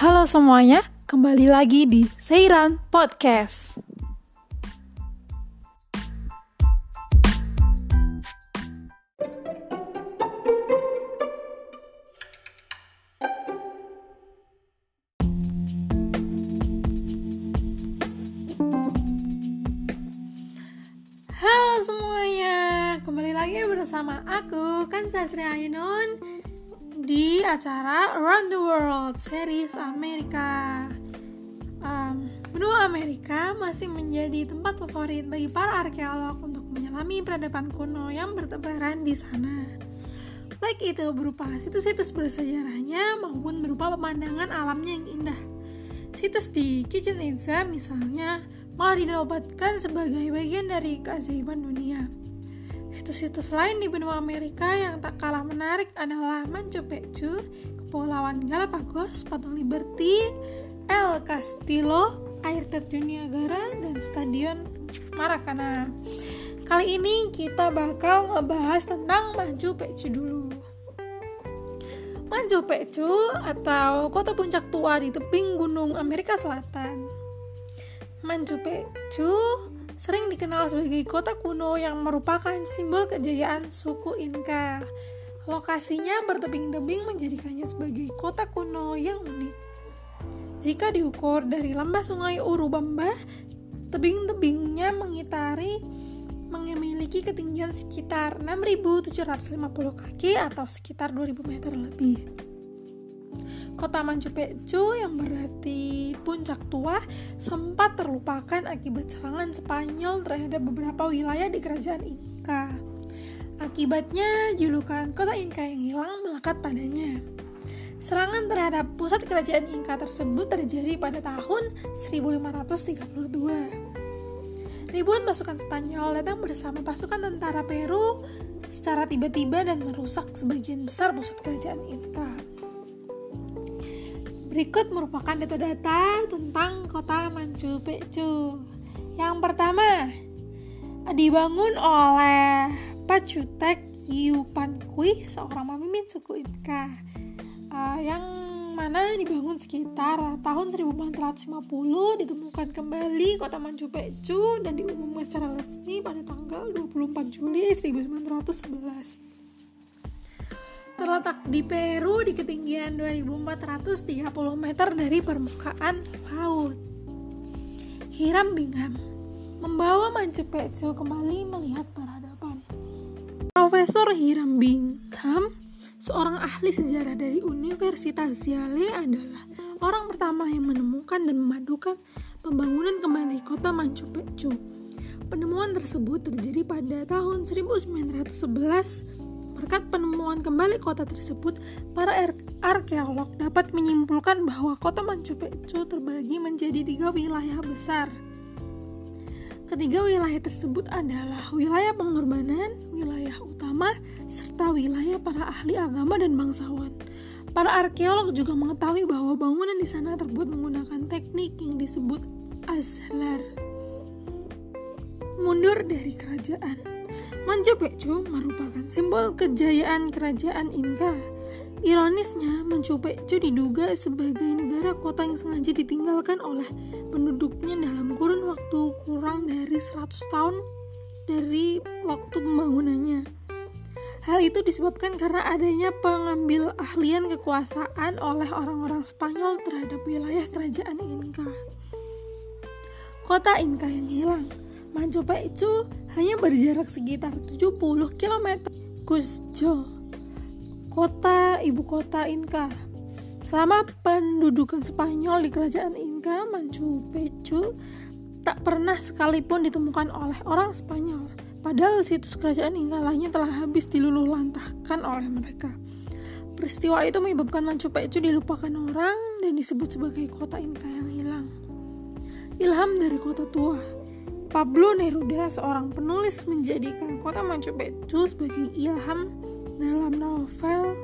Halo semuanya, kembali lagi di Seiran Podcast. Halo semuanya, kembali lagi bersama aku Kansa Sri Ainun di acara Around the World series Amerika. Um, benua Amerika masih menjadi tempat favorit bagi para arkeolog untuk menyelami peradaban kuno yang bertebaran di sana. Baik itu berupa situs-situs bersejarahnya maupun berupa pemandangan alamnya yang indah. Situs di Chichen Itza misalnya malah dinobatkan sebagai bagian dari keajaiban dunia. Situs-situs lain di benua Amerika yang tak kalah menarik adalah Machu Picchu, Kepulauan Galapagos, Patung Liberty, El Castillo, air terjun Niagara, dan Stadion Maracana. Kali ini kita bakal ngebahas tentang Machu Picchu dulu. Machu Picchu atau kota puncak tua di tebing gunung Amerika Selatan Machu Picchu sering dikenal sebagai kota kuno yang merupakan simbol kejayaan suku Inca. Lokasinya bertebing-tebing menjadikannya sebagai kota kuno yang unik. Jika diukur dari lembah sungai Urubamba, tebing-tebingnya mengitari memiliki ketinggian sekitar 6.750 kaki atau sekitar 2.000 meter lebih. Kota Machu Picchu yang berarti puncak tua sempat terlupakan akibat serangan Spanyol terhadap beberapa wilayah di kerajaan Inca. Akibatnya, julukan kota Inca yang hilang melekat padanya. Serangan terhadap pusat kerajaan Inca tersebut terjadi pada tahun 1532. Ribuan pasukan Spanyol datang bersama pasukan tentara Peru secara tiba-tiba dan merusak sebagian besar pusat kerajaan Inca. Berikut merupakan data-data tentang kota Machu Picchu. Yang pertama, dibangun oleh Pachutek Yupankui, seorang pemimpin suku Inca, uh, yang mana dibangun sekitar tahun 1450 ditemukan kembali kota Machu Picchu dan diumumkan secara resmi pada tanggal 24 Juli 1911 terletak di Peru di ketinggian 2430 meter dari permukaan laut. Hiram Bingham membawa Picchu kembali melihat peradaban. Profesor Hiram Bingham, seorang ahli sejarah dari Universitas Yale adalah orang pertama yang menemukan dan memadukan pembangunan kembali kota Picchu. Penemuan tersebut terjadi pada tahun 1911 Berkat penemuan kembali kota tersebut, para arkeolog dapat menyimpulkan bahwa kota Machu Picchu terbagi menjadi tiga wilayah besar. Ketiga wilayah tersebut adalah wilayah pengorbanan, wilayah utama, serta wilayah para ahli agama dan bangsawan. Para arkeolog juga mengetahui bahwa bangunan di sana terbuat menggunakan teknik yang disebut azhar. Mundur dari kerajaan. Machu Picchu merupakan simbol kejayaan kerajaan Inca. Ironisnya, Machu Picchu diduga sebagai negara kota yang sengaja ditinggalkan oleh penduduknya dalam kurun waktu kurang dari 100 tahun dari waktu pembangunannya. Hal itu disebabkan karena adanya pengambil ahlian kekuasaan oleh orang-orang Spanyol terhadap wilayah kerajaan Inca. Kota Inca yang hilang Machu Picchu hanya berjarak sekitar 70 km. Cuzco, kota ibu kota Inca. Selama pendudukan Spanyol di kerajaan Inca, Machu Picchu tak pernah sekalipun ditemukan oleh orang Spanyol. Padahal situs kerajaan Inca lainnya telah habis diluluh lantahkan oleh mereka. Peristiwa itu menyebabkan Machu Picchu dilupakan orang dan disebut sebagai kota Inca yang hilang. Ilham dari kota tua, Pablo Neruda, seorang penulis, menjadikan kota Machu Picchu sebagai ilham dalam novelnya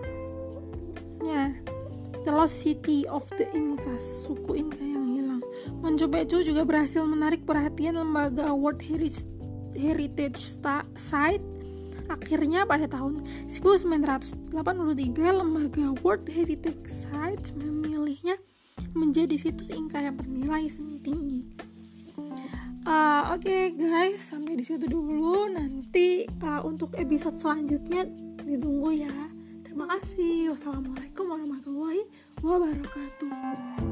The Lost City of the Incas, suku Inca yang hilang. Machu Picchu juga berhasil menarik perhatian lembaga World Heritage Site. Akhirnya pada tahun 1983 lembaga World Heritage Site memilihnya menjadi situs Inka yang bernilai tinggi. Uh, Oke okay, guys, sampai di situ dulu. Nanti uh, untuk episode selanjutnya ditunggu ya. Terima kasih. Wassalamualaikum warahmatullahi wabarakatuh.